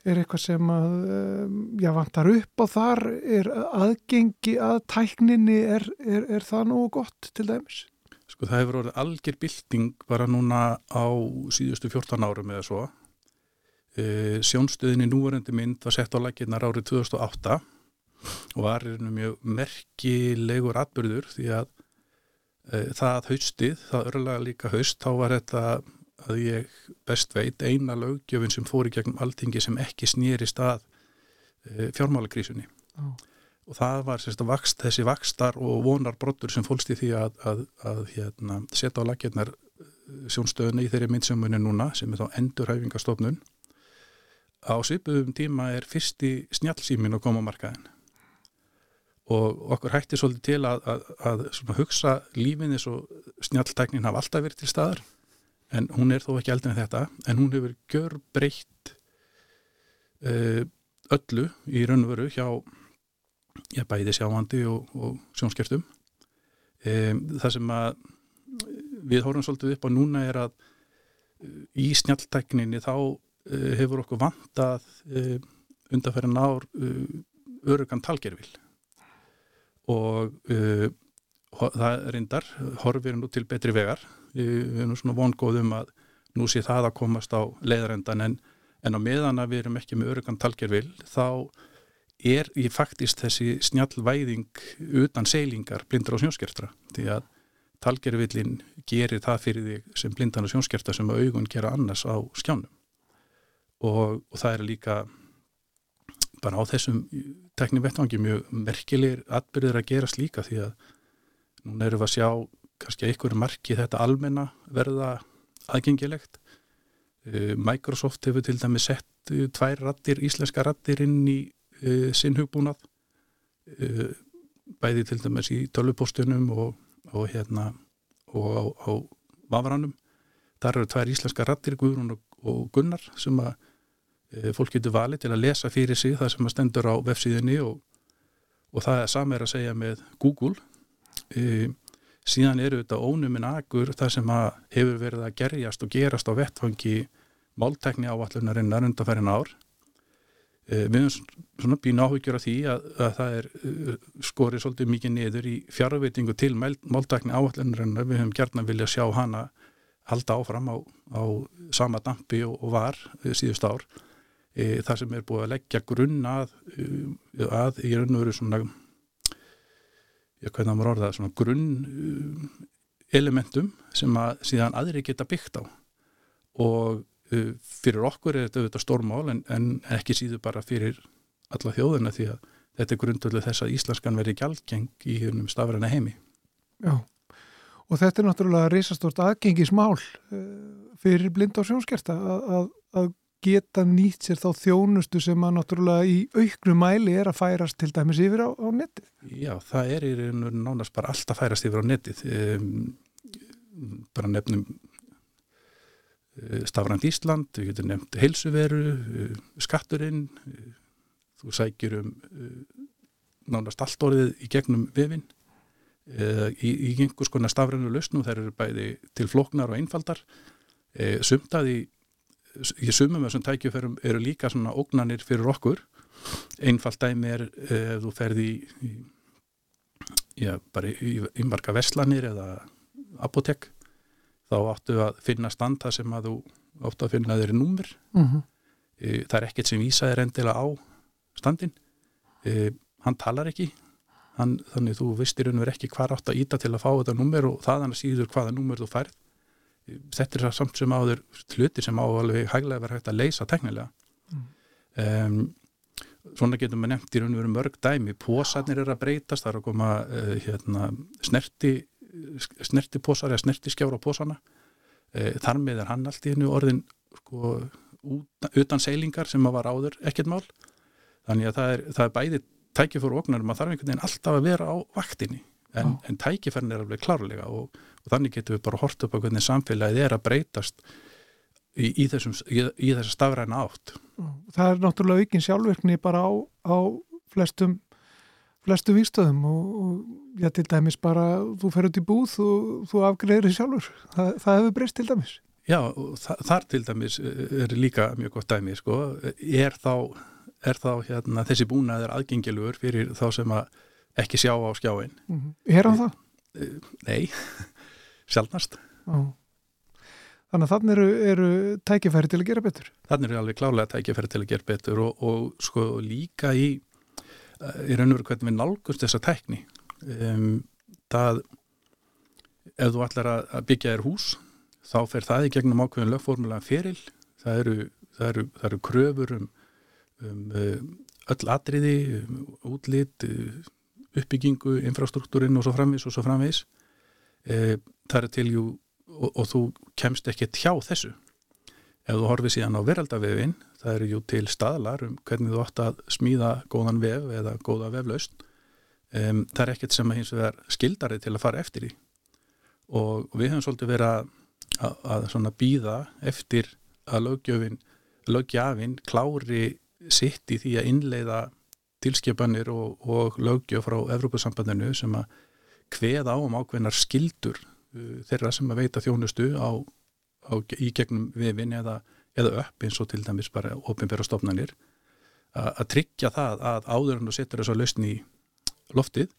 er eitthvað sem að eh, já, vantar upp á þar? Er aðgengi að tækninni er, er, er það nú gott til dæmis? Sko það hefur orðið algjör bilding bara núna á síðustu 14 árum eða svo. E, sjónstöðinni núvarendi mynd var sett á lækinnar árið 2008 og var mjög merkilegur atbyrður því að e, það haustið, það örlega líka haust, þá var þetta að ég best veit eina lögjöfin sem fór í gegnum alltingi sem ekki snýrist að e, fjármálakrísunni. Já. og það var sérst, vakst, þessi vakstar og vonar brottur sem fólst í því að, að, að hérna, setja á lakirnar sjónstöðuna í þeirri myndsjömmunni núna sem er þá endurhæfingastofnun á svipuðum tíma er fyrsti snjálfsýmin að koma á markaðin og okkur hætti svolítið til að, að, að hugsa lífin eins og snjáltæknin hafa alltaf verið til staðar. En hún er þó ekki eldin en þetta en hún hefur gjör breytt uh, öllu í raun og veru hjá já, bæði sjáandi og, og sjónskertum. Um, það sem að við horfum svolítið upp á núna er að uh, í snjáltækninni þá uh, hefur okkur vantað undanferðin ár örugan talgerfil og uh, það reyndar horfir nú til betri vegar. Við erum svona vongóðum að nú sé það að komast á leiðarendan en, en á meðan að við erum ekki með örugan talgerfil þá er í faktist þessi snjallvæðing utan seilingar blindar og sjónskertra. Því að talgerfilin gerir það fyrir því sem blindan og sjónskerta sem augun gera annars á skjánum. Og, og það er líka bara á þessum teknivettvangi mjög merkilegir atbyrðir að gera slíka því að núna erum við að sjá kannski einhverju marki þetta almenna verða aðgengilegt. Uh, Microsoft hefur til dæmi sett uh, tvær rattir, íslenska rattir inn í uh, sinn hugbúnað bæði til dæmis í tölvupostunum og, og hérna og á, á vafranum. Þar eru tvær íslenska rattir Guðrún og Gunnar sem að fólk getur valið til að lesa fyrir sig það sem stendur á vefsíðinni og, og það er saman að segja með Google. E, síðan eru þetta ónuminn agur það sem hefur verið að gerjast og gerast á vettfangi máltekni áallunarinnar undanferðin ár. E, við höfum svona býna áhugjur af því að, að það er skorið svolítið mikið niður í fjárveitingu til máltekni áallunarinnar við höfum gert að vilja sjá hana halda áfram á, á sama dampi og, og var síðust ár e, það sem er búið að leggja grunn að, e, að í raun og veru svona já, hvernig það var orðað, svona grunn e, elementum sem að síðan aðri geta byggt á og uh, fyrir okkur er þetta auðvitað stórmál en, en ekki síðu bara fyrir alla þjóðina því að þetta er grundulega þess að íslenskan verði gjaldgeng í húnum stafræna heimi. Já, og þetta er náttúrulega reysastort aðgengismál fyrir blind og sjónskerta að, að, að geta nýtt sér þá þjónustu sem að náttúrulega í auknu mæli er að færast til dæmis yfir á, á netið. Já, það er í raun og nánast bara alltaf færast yfir á netið. Um, bara nefnum uh, Stafrand Ísland, við getum nefnt heilsuveru, uh, skatturinn, uh, þú sækjur um nánast allt orðið í gegnum vefinn í, í einhvers konar stafrannu lausnum, þær eru bæði til floknar og einfaldar. Sumtaði í sumum þessum tækjuferum eru líka svona ógnanir fyrir okkur. Einfalt dæmi er eh, ef þú ferði í, í já, bara í, í marga veslanir eða apotek þá áttu að finna standa sem að þú áttu að finna þeirri númur mm -hmm. e, það er ekkert sem vísa er endilega á standin e, hann talar ekki. Hann, þannig þú vistir unver ekki hvað átt að íta til að fá þetta númer og þaðan að síður hvaða númer þú færð þetta er samt sem áður hlutir sem á alveg hæglega verið hægt að leysa teknilega mm. um, svona getum við nefnt í raun og veru mörg dæmi. Pósarnir er að breytast, það er að koma uh, hérna, snerti snerti pósar eða snerti skjára á pósana uh, þar með er hann allt í hennu orðin sko, utan, utan seilingar sem að var áður ekkert mál. Þannig að það er, það er bæði tækifur og oknar, maður þarf einhvern veginn alltaf að vera á vaktinni en, en tækifærn er alveg klárlega og, og þannig getum við bara hort upp á hvernig samfélagið er að breytast í, í, þessum, í, í þessa stafræna átt. Það er náttúrulega aukinn sjálfvirkni bara á, á flestum flestu výstöðum og, og já, til dæmis bara þú fer út í búð og þú afgreðir þig sjálfur. Það, það hefur breyst til dæmis. Já, þa þar til dæmis er líka mjög gott dæmi, sko, er þá, er þá hérna, þessi búnaður aðgengilugur fyrir þá sem að ekki sjá á skjáin mm -hmm. Er hann það? Eh, nei, sjálfnast Ó. Þannig að þannig eru, eru tækifæri til að gera betur Þannig eru alveg klálega tækifæri til að gera betur og, og sko líka í í raun og veru hvernig við nálgumst þessa tækni um, það ef þú ætlar að, byggja þér hús þá fer það í gegnum ákveðin lögformulega feril það eru, það eru, það eru kröfur um, um uh, öll atriði, um, útlit uh, uppbyggingu, infrastruktúrin og svo framvis og svo framvis uh, það eru til jú og, og þú kemst ekki tjá þessu. Ef þú horfið síðan á veraldavefin það eru jú til staðlar um hvernig þú átt að smíða góðan vef eða góða veflaust um, það er ekkert sem að hins vegar skildari til að fara eftir í og við höfum svolítið verið að, að, að býða eftir að löggjöfin löggjafin klári sitt í því að innleiða tilskipanir og, og löggjöf frá Evrópussambandinu sem að hveða á um ákveðnar skildur uh, þeirra sem að veita þjónustu á, á, í gegnum vefin eða, eða upp eins og til dæmis bara ofinbæra stofnanir að tryggja það að áður en þú setur þess að lausni í loftið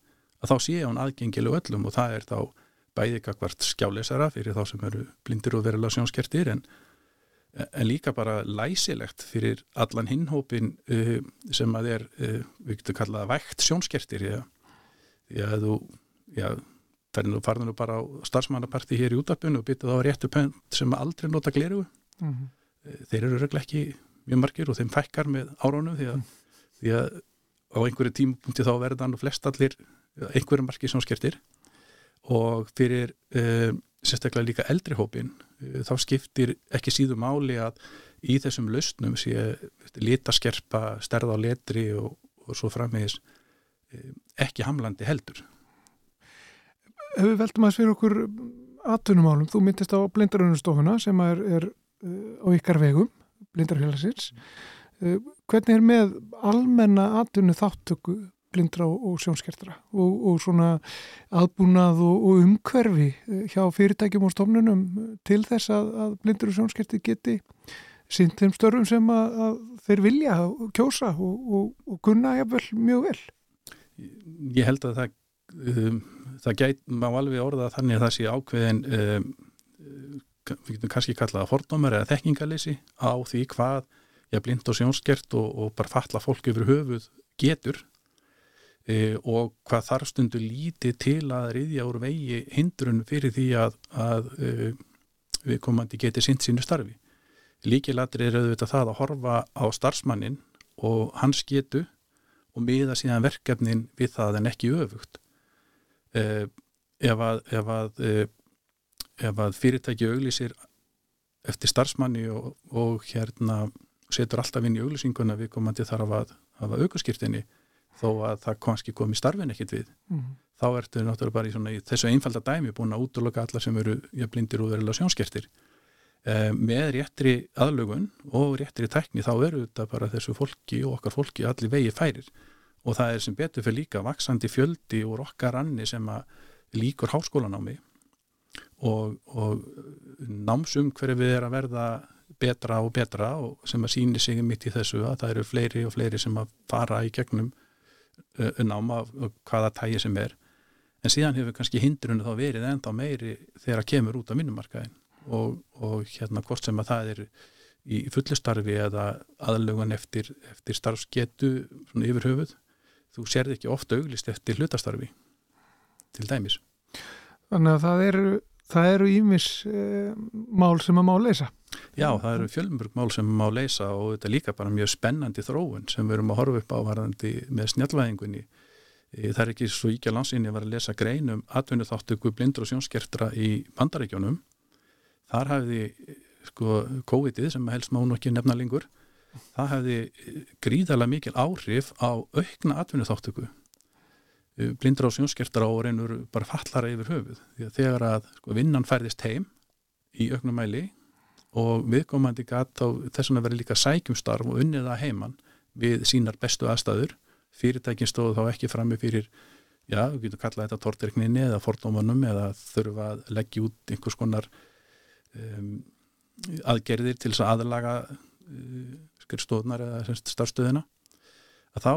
að þá sé hún aðgengileg öllum og það er þá bæði kakvart skjálesara fyrir þá sem eru blindir og verulega sjónskertir en, en líka bara læsilegt fyrir allan hinhópin uh, sem að er, uh, við getum kallað vægt sjónskertir því að þú, já, það er nú farðinu bara á starfsmannaparti hér í útarpunum og byttið á réttu pönt sem aldrei nota gleru mm -hmm. þeir eru regla ekki mjög margir og þeim fækkar með árónum því mm. því að á einhverju tímupunkti þá verðan og flest allir einhverju margir sjónskertir og fyrir uh, sérstaklega líka eldri hópin uh, þá skiptir ekki síðu máli að í þessum lausnum sé litaskerpa, stærða á letri og, og svo framvegis uh, ekki hamlandi heldur. Ef við veldum að fyrir okkur aðtunumálum, þú myndist á blindarunustofuna sem er, er á ykkar vegum, blindarfélagsins. Hvernig er með almenna aðtunu þáttöku blindra og, og sjónskertra og, og svona aðbúnað og, og umhverfi eh, hjá fyrirtækjum og stofnunum til þess að, að blindur og sjónskerti geti sínt þeim störfum sem að, að þeir vilja kjósa og kunna jafnvel mjög vel. Ég held að það, um, það gæt má alveg orða þannig að það sé ákveðin um, við getum kannski kallað að fordómar eða þekkingalisi á því hvað ég blind og sjónskert og, og bara falla fólk yfir höfuð getur e, og hvað þarf stundu lítið til að riðja úr vegi hindrun fyrir því að, að e, við komandi geti sint sínu starfi. Líkilatri er auðvitað það að horfa á starfsmannin og hans getu og miða síðan verkefnin við það en ekki öfugt. E, ef að, ef að, e, ef að fyrirtæki auglísir eftir starfsmanni og, og hérna setur alltaf inn í auglísinguna við komandi þarf að hafa aukurskýrtinni þó að það kannski komi starfin ekkit við. Mm. þá ertu náttúrulega bara í, svona, í þessu einfalda dæmi búin að útloka alla sem eru ja, blindir og verulega sjónskertir. Eh, með réttri aðlugun og réttri tekni þá eru þetta bara þessu fólki og okkar fólki allir vegi færir. Og það er sem betur fyrir líka vaksandi fjöldi úr okkar anni sem að líkur háskólanámi og, og námsum hverju við er að verða betra og betra og sem að síni sig mitt í þessu að það eru fleiri og fleiri sem að fara í gegnum náma hvaða tægi sem er. En síðan hefur kannski hindrunu þá verið enda meiri þegar að kemur út á minnumarkaðin og, og hérna hvort sem að það er í fullustarfi eða aðlugan eftir, eftir starfsgetu svona yfir höfuð þú sérði ekki ofta auglist eftir hlutastarfi til dæmis. Þannig að það eru það eru ímis eh, mál sem að má leysa Já, það eru fjölmörg mál sem má leysa og þetta er líka bara mjög spennandi þróun sem við erum að horfa upp á varðandi með snjallvæðingunni. E, það er ekki svo íkja landsinni að vera að lesa greinum atvinnu þáttöku blindur og sjónskertra í bandaríkjónum. Þar hafði sko COVID-ið sem helst má nú ekki nefna lengur. Það hafði gríðarlega mikil áhrif á aukna atvinnu þáttöku. Blindur og sjónskertra á reynur bara fallara yfir höfuð. Því að þegar að sko, vinnan færðist heim í auknum mæli og viðkomandi gæt á þess að vera líka sækjumstarf og unnið það heimann við sínar bestu aðstæður. Fyrirtækin stóðu þá ekki frammi fyrir já, við getum kallað þetta tortirkninni eða fordómanum eða þurfa að leggja út einhvers konar um, aðgerðir til þess að aðlaga uh, skrifstóðnar eða starfstöðina að þá,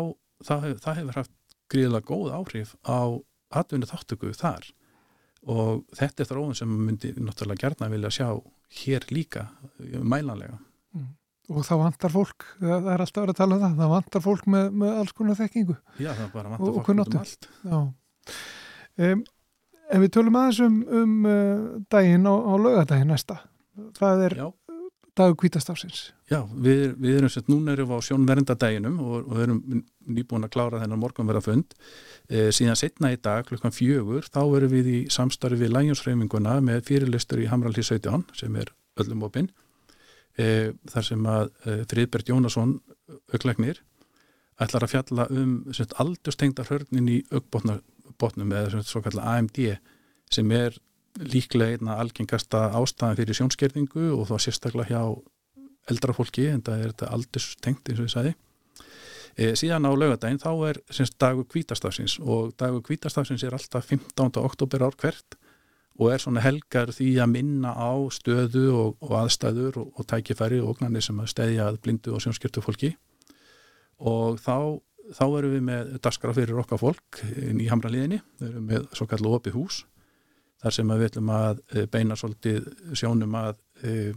það, það hefur haft gríðilega góð áhrif á atvinni þáttöku þar og þetta er þróun sem myndi náttúrulega gerna vilja sjá hér líka mælanlega mm. og það vantar fólk, það er alltaf verið að tala um það, það vantar fólk með, með alls konar þekkingu. Já, það bara Og- vantar og fólk kunnáttu. um allt. Já. Um, ef við tölum aðeins um, um uh, daginn á, á laugadaginn næsta, það er Já, dagur kvítastafsins. já við, við erum sett, núna erum við á sjónverndadeginum og, og erum nýbúin að klára þennan morgunverðafund. E, síðan setna í dag, klukkan fjögur, þá erum við í samstarfi við Lægjonsreifinguna með fyrirlistur í Hamralí 17 sem er öllum opinn. E, þar sem að e, Friðbert Jónasson, auklæknir, ætlar að fjalla um sett, aldurstengdar hörnin í aukbotnum eða sem svo kallar AMD sem er líklega einna algengasta ástæðan fyrir sjónskerðingu og þá sérstaklega hjá eldra fólki en það er þetta aldurstengt eins og ég sagði. E, síðan á laugadaginn þá er semst dagur kvítastafsins og dagur kvítastafsins er alltaf 15. oktober ár hvert og er svona helgar því að minna á stöðu og, og aðstæður og, og tækifæri og ógnarnir sem að stæðja að blindu og sjónskjörtu fólki og þá, þá erum við með daskra fyrir okkar fólk í hamraliðinni, við erum með svo kallu opið hús þar sem við ætlum að eh, beina svolítið sjónum að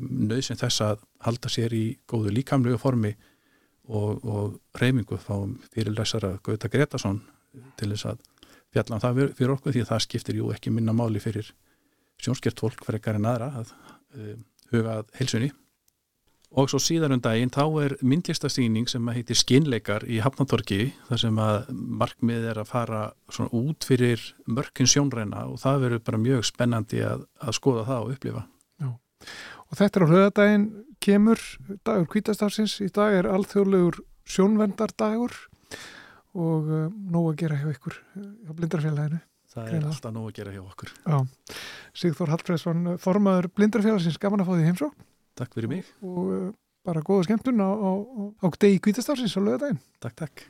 nöðsinn þess að halda sér í góðu líkamlegu formi og, og reymingu fáum fyrirlæsara Gauta Gretarsson til þess að fjalla um það fyr- fyrir okkur því að það skiptir jú ekki minna máli fyrir sjónskert fólk frekar en aðra að uh, huga að heilsunni og svo síðar um daginn þá er myndlistasýning sem heitir Skinleikar í Hafnatorki þar sem að markmið er að fara svona út fyrir mörkin sjónræna og það verður bara mjög spennandi að, að skoða það og upplifa. Og þetta er á hlöðadaginn kemur dagur kvítastafsins, í dag er alþjóðlegur sjónvendardagur og uh, nóg að gera hjá ykkur uh, hjá blindrafélaginu. það er Greinilega. alltaf nóg að gera hjá okkur. Já, Sigþór Hallfreðsson, formaður blindrafélagsins, gaman að fá því heimsók Takk fyrir mig, og uh, bara góða skemmtun á, á, á, degi kvítastafsins á hlöðadaginn. takk takk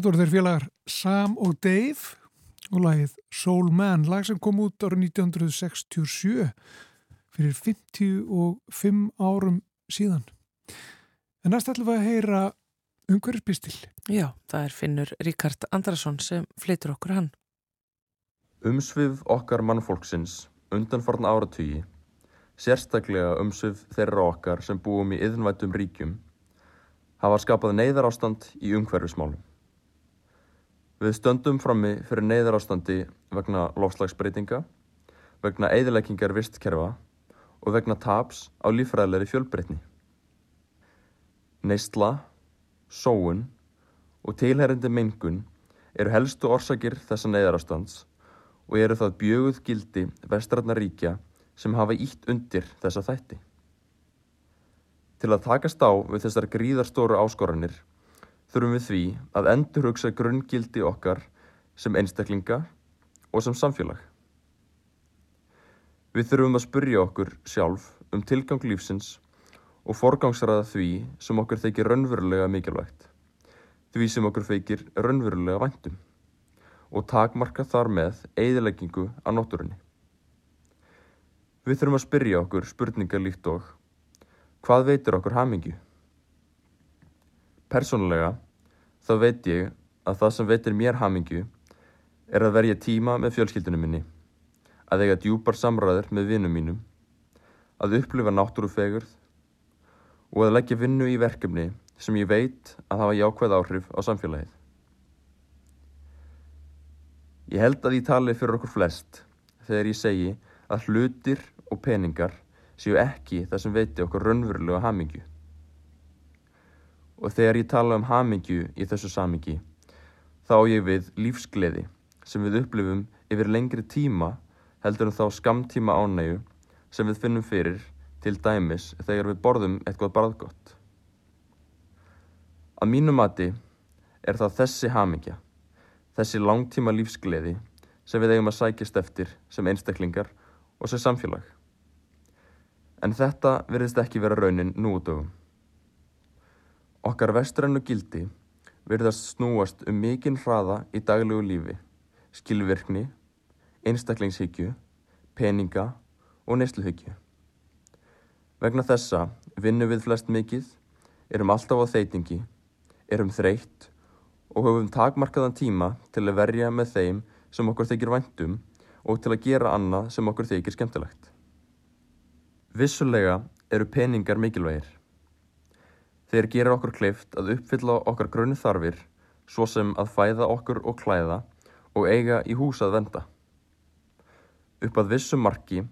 Þetta voru þeir félagar Sam og Dave og lagið Soul Man, lag sem kom út árið 1967 fyrir 55 árum síðan. En næst ætlum við að heyra umhverfispistil. Já, það er Finnur Ríkard Andrason sem flytur okkur hann. Umsvið okkar mannfólksins undanfarn áratugi, sérstaklega umsvið þeirra okkar sem búum í yðnvættum ríkjum, hafa skapað neyðarástand í umhverfismálum. Við stöndum frammi fyrir neyðarástandi vegna lofslagsbreytinga, vegna eðileggingar vistkerfa og vegna taps á lífræðilegri fjölbreytni. Neysla, sóun og tilherrindi mengun eru helstu orsakir þessa neyðarástands og eru það bjöguð gildi vestrætna ríkja sem hafa ítt undir þessa þætti. Til að takast á við þessar gríðarstóru áskoranir þurfum við því að endurhugsa grunngildi okkar sem einstaklinga og sem samfélag. Við þurfum að spurja okkur sjálf um tilgang lífsins og forgangsraða því sem okkur þykir raunverulega mikilvægt, því sem okkur þykir raunverulega væntum og takmarka þar með eigðileggingu á nótturunni. Við þurfum að spyrja okkur spurningar líkt og hvað veitir okkur hamingju? Persónulega þá veit ég að það sem veitir mér hamingju er að verja tíma með fjölskyldunum minni, að eiga djúpar samræður með vinnum mínum, að upplifa náttúrufegurð og að leggja vinnu í verkefni sem ég veit að hafa jákvæð áhrif á samfélagið. Ég held að ég tali fyrir okkur flest þegar ég segi að hlutir og peningar séu ekki það sem veiti okkur raunverulega hamingju. Og þegar ég tala um hamingju í þessu samingi, þá ég við lífsgleði sem við upplifum yfir lengri tíma heldur en þá skamtíma ánægu sem við finnum fyrir til dæmis þegar við borðum eitthvað bræðgott. Að mínu mati er það þessi hamingja, þessi langtíma lífsgleði sem við eigum að sækjast eftir sem einstaklingar og sem samfélag. En þetta virðist ekki vera raunin nú út öfum. Okkar vestrannu gildi virðast snúast um mikinn hraða í daglegu lífi, skilvirkni, einstaklingshyggju, peninga og neysluhyggju. Vegna þessa vinnum við flest mikið, erum alltaf á þeitingi, erum þreytt og höfum takmarkaðan tíma til að verja með þeim sem okkur þykir væntum og til að gera annað sem okkur þykir skemmtilegt. Vissulega eru peningar mikilvægir. Þeir gera okkur kleift að uppfylla okkar grunni þarfir svo sem að fæða okkur og klæða og eiga í hús að venda. Upp að vissu marki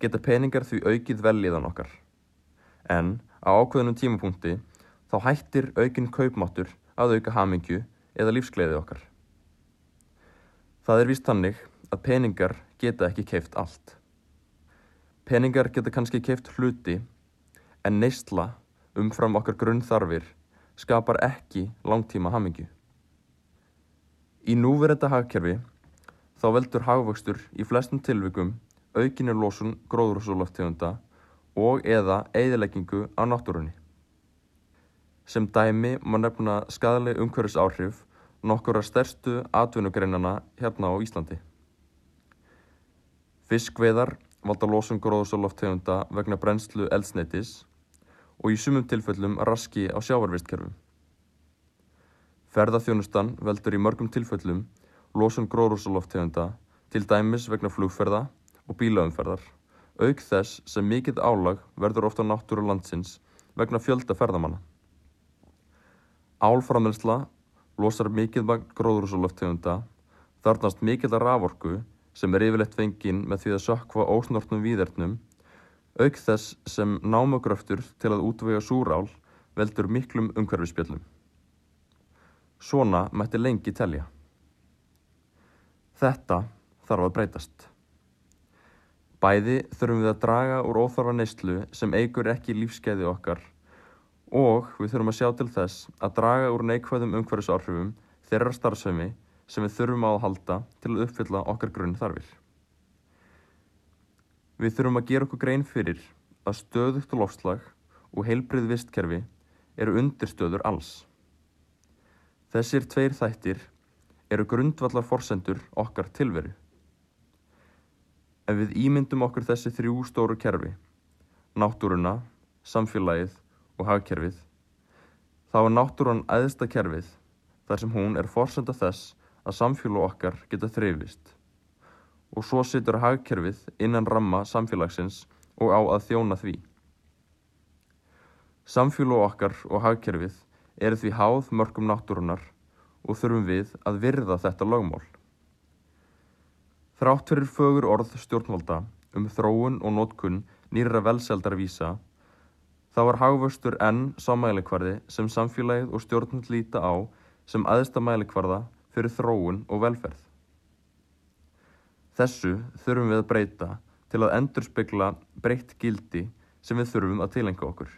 geta peningar því aukið velliðan okkar. En á ákveðnum tímapunkti þá hættir aukinn kaupmáttur að auka hamingju eða lífsgleði okkar. Það er víst þannig að peningar geta ekki keift allt. Peningar geta kannski keift hluti en neysla umfram okkar grunnþarfir skapar ekki langtíma hamingju. Í núverenda hagkerfi þá veldur hagvöxtur í flestum tilvikum aukinni losun gróðrúsuloftegunda og eða eðileggingu á náttúrunni. Sem dæmi má nefna skadaleg umhverfis áhrif nokkura stærstu atvinnugreinana hérna á Íslandi. Fiskveiðar valda losun gróðrúsuloftegunda vegna brennslu eldsneitis og í sumum tilfellum raski á sjávarvistkerfum. Ferðaþjónustan veldur í mörgum tilfellum losun gróðrúsuloftegunda til dæmis vegna flugferða og bílaumferðar, auk þess sem mikill álag verður ofta náttúru landsins vegna fjölda ferðamanna. Álframelsla losar mikill magn gróðrúsuloftegunda, þarnast mikill að raforku sem er yfirleitt fenginn með því að sökva ósnortnum víðernum, auk þess sem námagröftur til að útvega súrál veldur miklum umhverfispjöllum. Svona mætti lengi telja. Þetta þarf að breytast. Bæði þurfum við að draga úr óþarfa neyslu sem eigur ekki lífskeiði okkar og við þurfum að sjá til þess að draga úr neikvæðum umhverfisáhrifum þeirra starfsemi sem við þurfum að halda til að uppfylla okkar grunn þarfir. Við þurfum að gera okkur grein fyrir að stöðugt lofslag og heilbrið vistkerfi eru undirstöður alls. Þessir tveir þættir eru grundvallar forsendur okkar tilveru. Ef við ímyndum okkur þessi þrjú stóru kerfi, náttúruna, samfélagið og hagkerfið, þá er náttúran æðsta kerfið þar sem hún er forsenda þess að samfélag okkar geta þreyfist og svo situr hagkerfið innan ramma samfélagsins og á að þjóna því. Samfélag okkar og hagkerfið eru því háð mörgum náttúrunar og þurfum við að virða þetta lögmál. Þrátt fyrir fögur orð stjórnvalda um þróun og nótkunn nýra velseldarvísa, þá var hagvöxtur enn sá mælikvarði sem samfélagið og stjórnvald líta á sem aðsta mælikvarða fyrir þróun og velferð. Þessu þurfum við að breyta til að endurspegla breytt gildi sem við þurfum að tilenga okkur.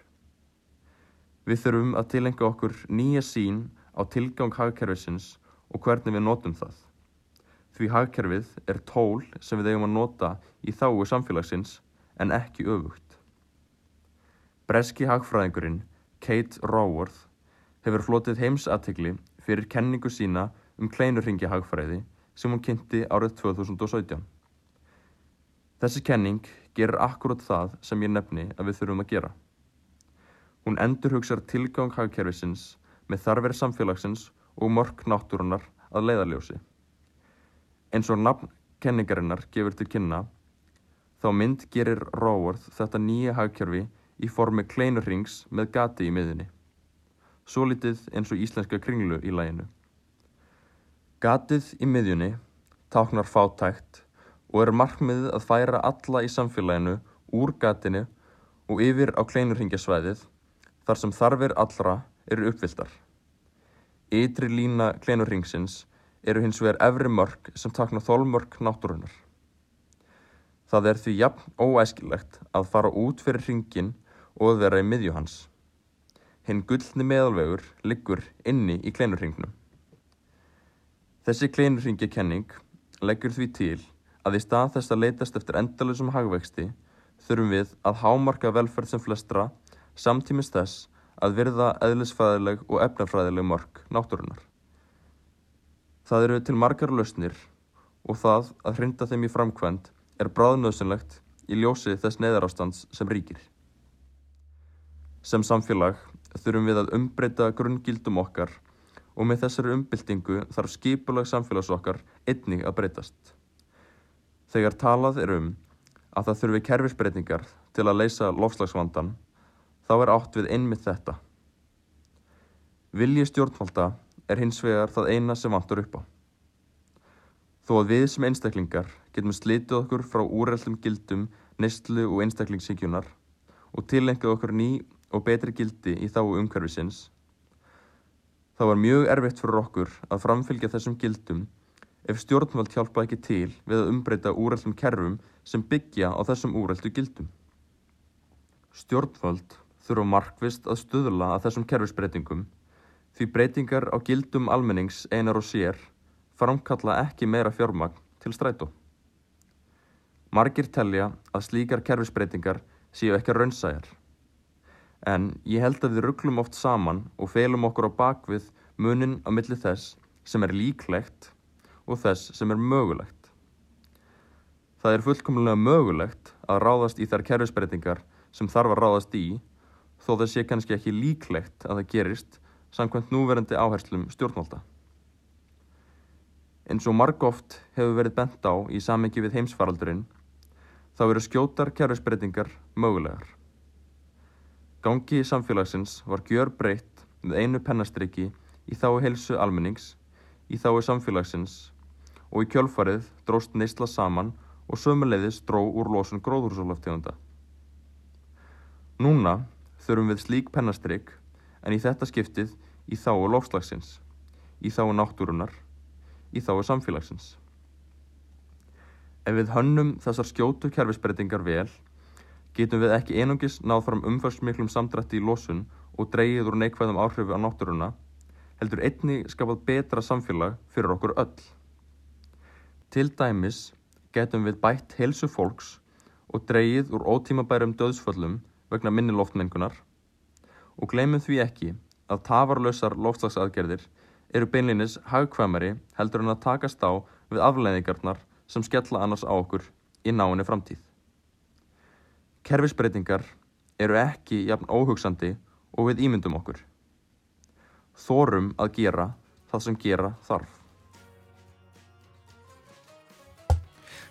Við þurfum að tilenga okkur nýja sín á tilgang hagkerfisins og hvernig við notum það. Því hagkerfið er tól sem við eigum að nota í þáu samfélagsins en ekki öfugt. Breski hagfræðingurinn Kate Raworth hefur flotið heimsatikli fyrir kenningu sína um kleinurringi hagfræði sem hún kynnti árið 2017. Þessi kenning gerir akkurat það sem ég nefni að við þurfum að gera. Hún endurhugsar tilgang hagkerfisins með þarfir samfélagsins og mörk náttúrunar að leiðarljósi. Eins og nafn kenningarinnar gefur til kynna, þá mynd gerir Ráworth þetta nýja hagkerfi í formi kleinurrings með gati í miðinni. Svo litið eins og íslenska kringlu í læginu. Gatið í miðjunni táknar fátækt og er markmiðið að færa alla í samfélaginu úr gatinu og yfir á kleinurringjasvæðið þar sem þarfir allra eru uppviltar. Ytri lína kleinurringsins eru hins vegar efri mörk sem takna þólmörk náttúrunar. Það er því jafn óæskilegt að fara út fyrir ringin og vera í miðju hans. Hinn gullni meðalvegur liggur inni í kleinurringnum. Þessi kleinurringjakenning leggur því til að í stað þess að leitast eftir endalusum hagvexti þurfum við að hámarka velferð sem flestra samtímis þess að virða eðlisfræðileg og efnafræðileg mörk náttúrunar. Það eru til margar lausnir og það að hrinda þeim í framkvæmt er bráðnöðsynlegt í ljósi þess neðarástands sem ríkir. Sem samfélag þurfum við að umbreyta grunngildum okkar og með þessari umbyltingu þarf skipulag samfélags okkar einnig að breytast. Þegar talað er um að það þurfi kerfisbreytingar til að leysa lofslagsvandan, þá er átt við einmitt þetta. Vilji stjórnvalda er hins vegar það eina sem vantur upp á. Þó að við sem einstaklingar getum slitið okkur frá úrreldum gildum, neistlu og einstaklingsíkjunar og tilengað okkur ný og betri gildi í þá umhverfisins, þá var mjög erfitt fyrir okkur að framfylgja þessum gildum ef stjórnvald hjálpa ekki til við að umbreyta úrreldum kerfum sem byggja á þessum úreldu gildum. Stjórnvald þurfa markvist að stuðla að þessum kerfisbreytingum því breytingar á gildum almennings einar og sér framkalla ekki meira fjármagn til strætó. Margir telja að slíkar kerfisbreytingar séu ekki raunsæjar. En ég held að við rugglum oft saman og felum okkur á bakvið munin á milli þess sem er líklegt og þess sem er mögulegt. Það er fullkomlega mögulegt að ráðast í þær kerfisbreytingar sem þarf að ráðast í þó það sé kannski ekki líklegt að það gerist samkvæmt núverandi áherslum stjórnvalda. Eins og margóft hefur verið bent á í samengi við heimsfaraldurinn, þá eru skjótar kerfisbreytingar mögulegar. Gangi samfélagsins var gjör breytt með einu pennastriki í þáu heilsu almennings, í þáu samfélagsins og í kjölfarið dróst neysla saman og sömuleiðis dró úr losun gróðursólaftegunda. Núna þurfum við slík pennastrik en í þetta skiptið í þáu lofslagsins, í þáu náttúrunar, í þáu samfélagsins. Ef við hönnum þessar skjótu kerfisbreytingar vel, getum við ekki einungis náð fram umfærsmiklum samdrætti í losun og dreyið úr neikvæðum áhrifu á náttúruna, heldur einni skapað betra samfélag fyrir okkur öll. Til dæmis getum við bætt heilsu fólks og dreyið úr ótímabærum döðsföllum vegna minni loftmengunar og gleymum því ekki að tafarlausar loftslagsaðgerðir eru beinlinis hagkvæmari heldur en að takast á við afleiðingarnar sem skella annars á okkur í náinni framtíð. Kerfisbreytingar eru ekki jafn óhugsandi og við ímyndum okkur. Þórum að gera það sem gera þarf.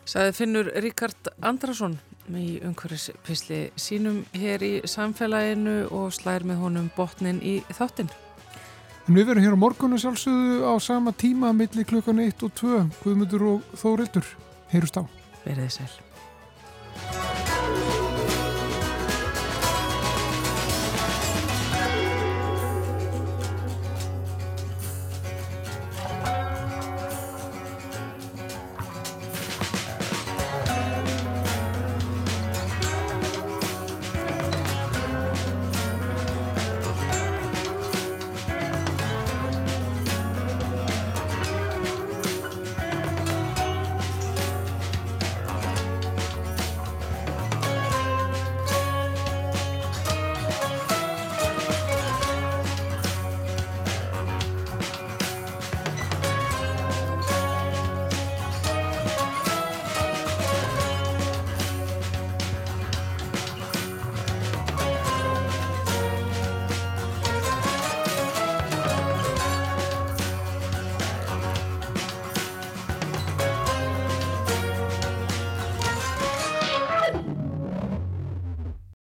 Saði Finnur Ríkard Andrason í umhverfispisli sínum hér í samfélaginu og slær með honum botnin í þáttinn. En við verum hér á morgunu sjálfsögðu á sama tíma milli klukkan 1 og 2 Guðmundur og Þórildur. Heyrust á. Verðið sæl.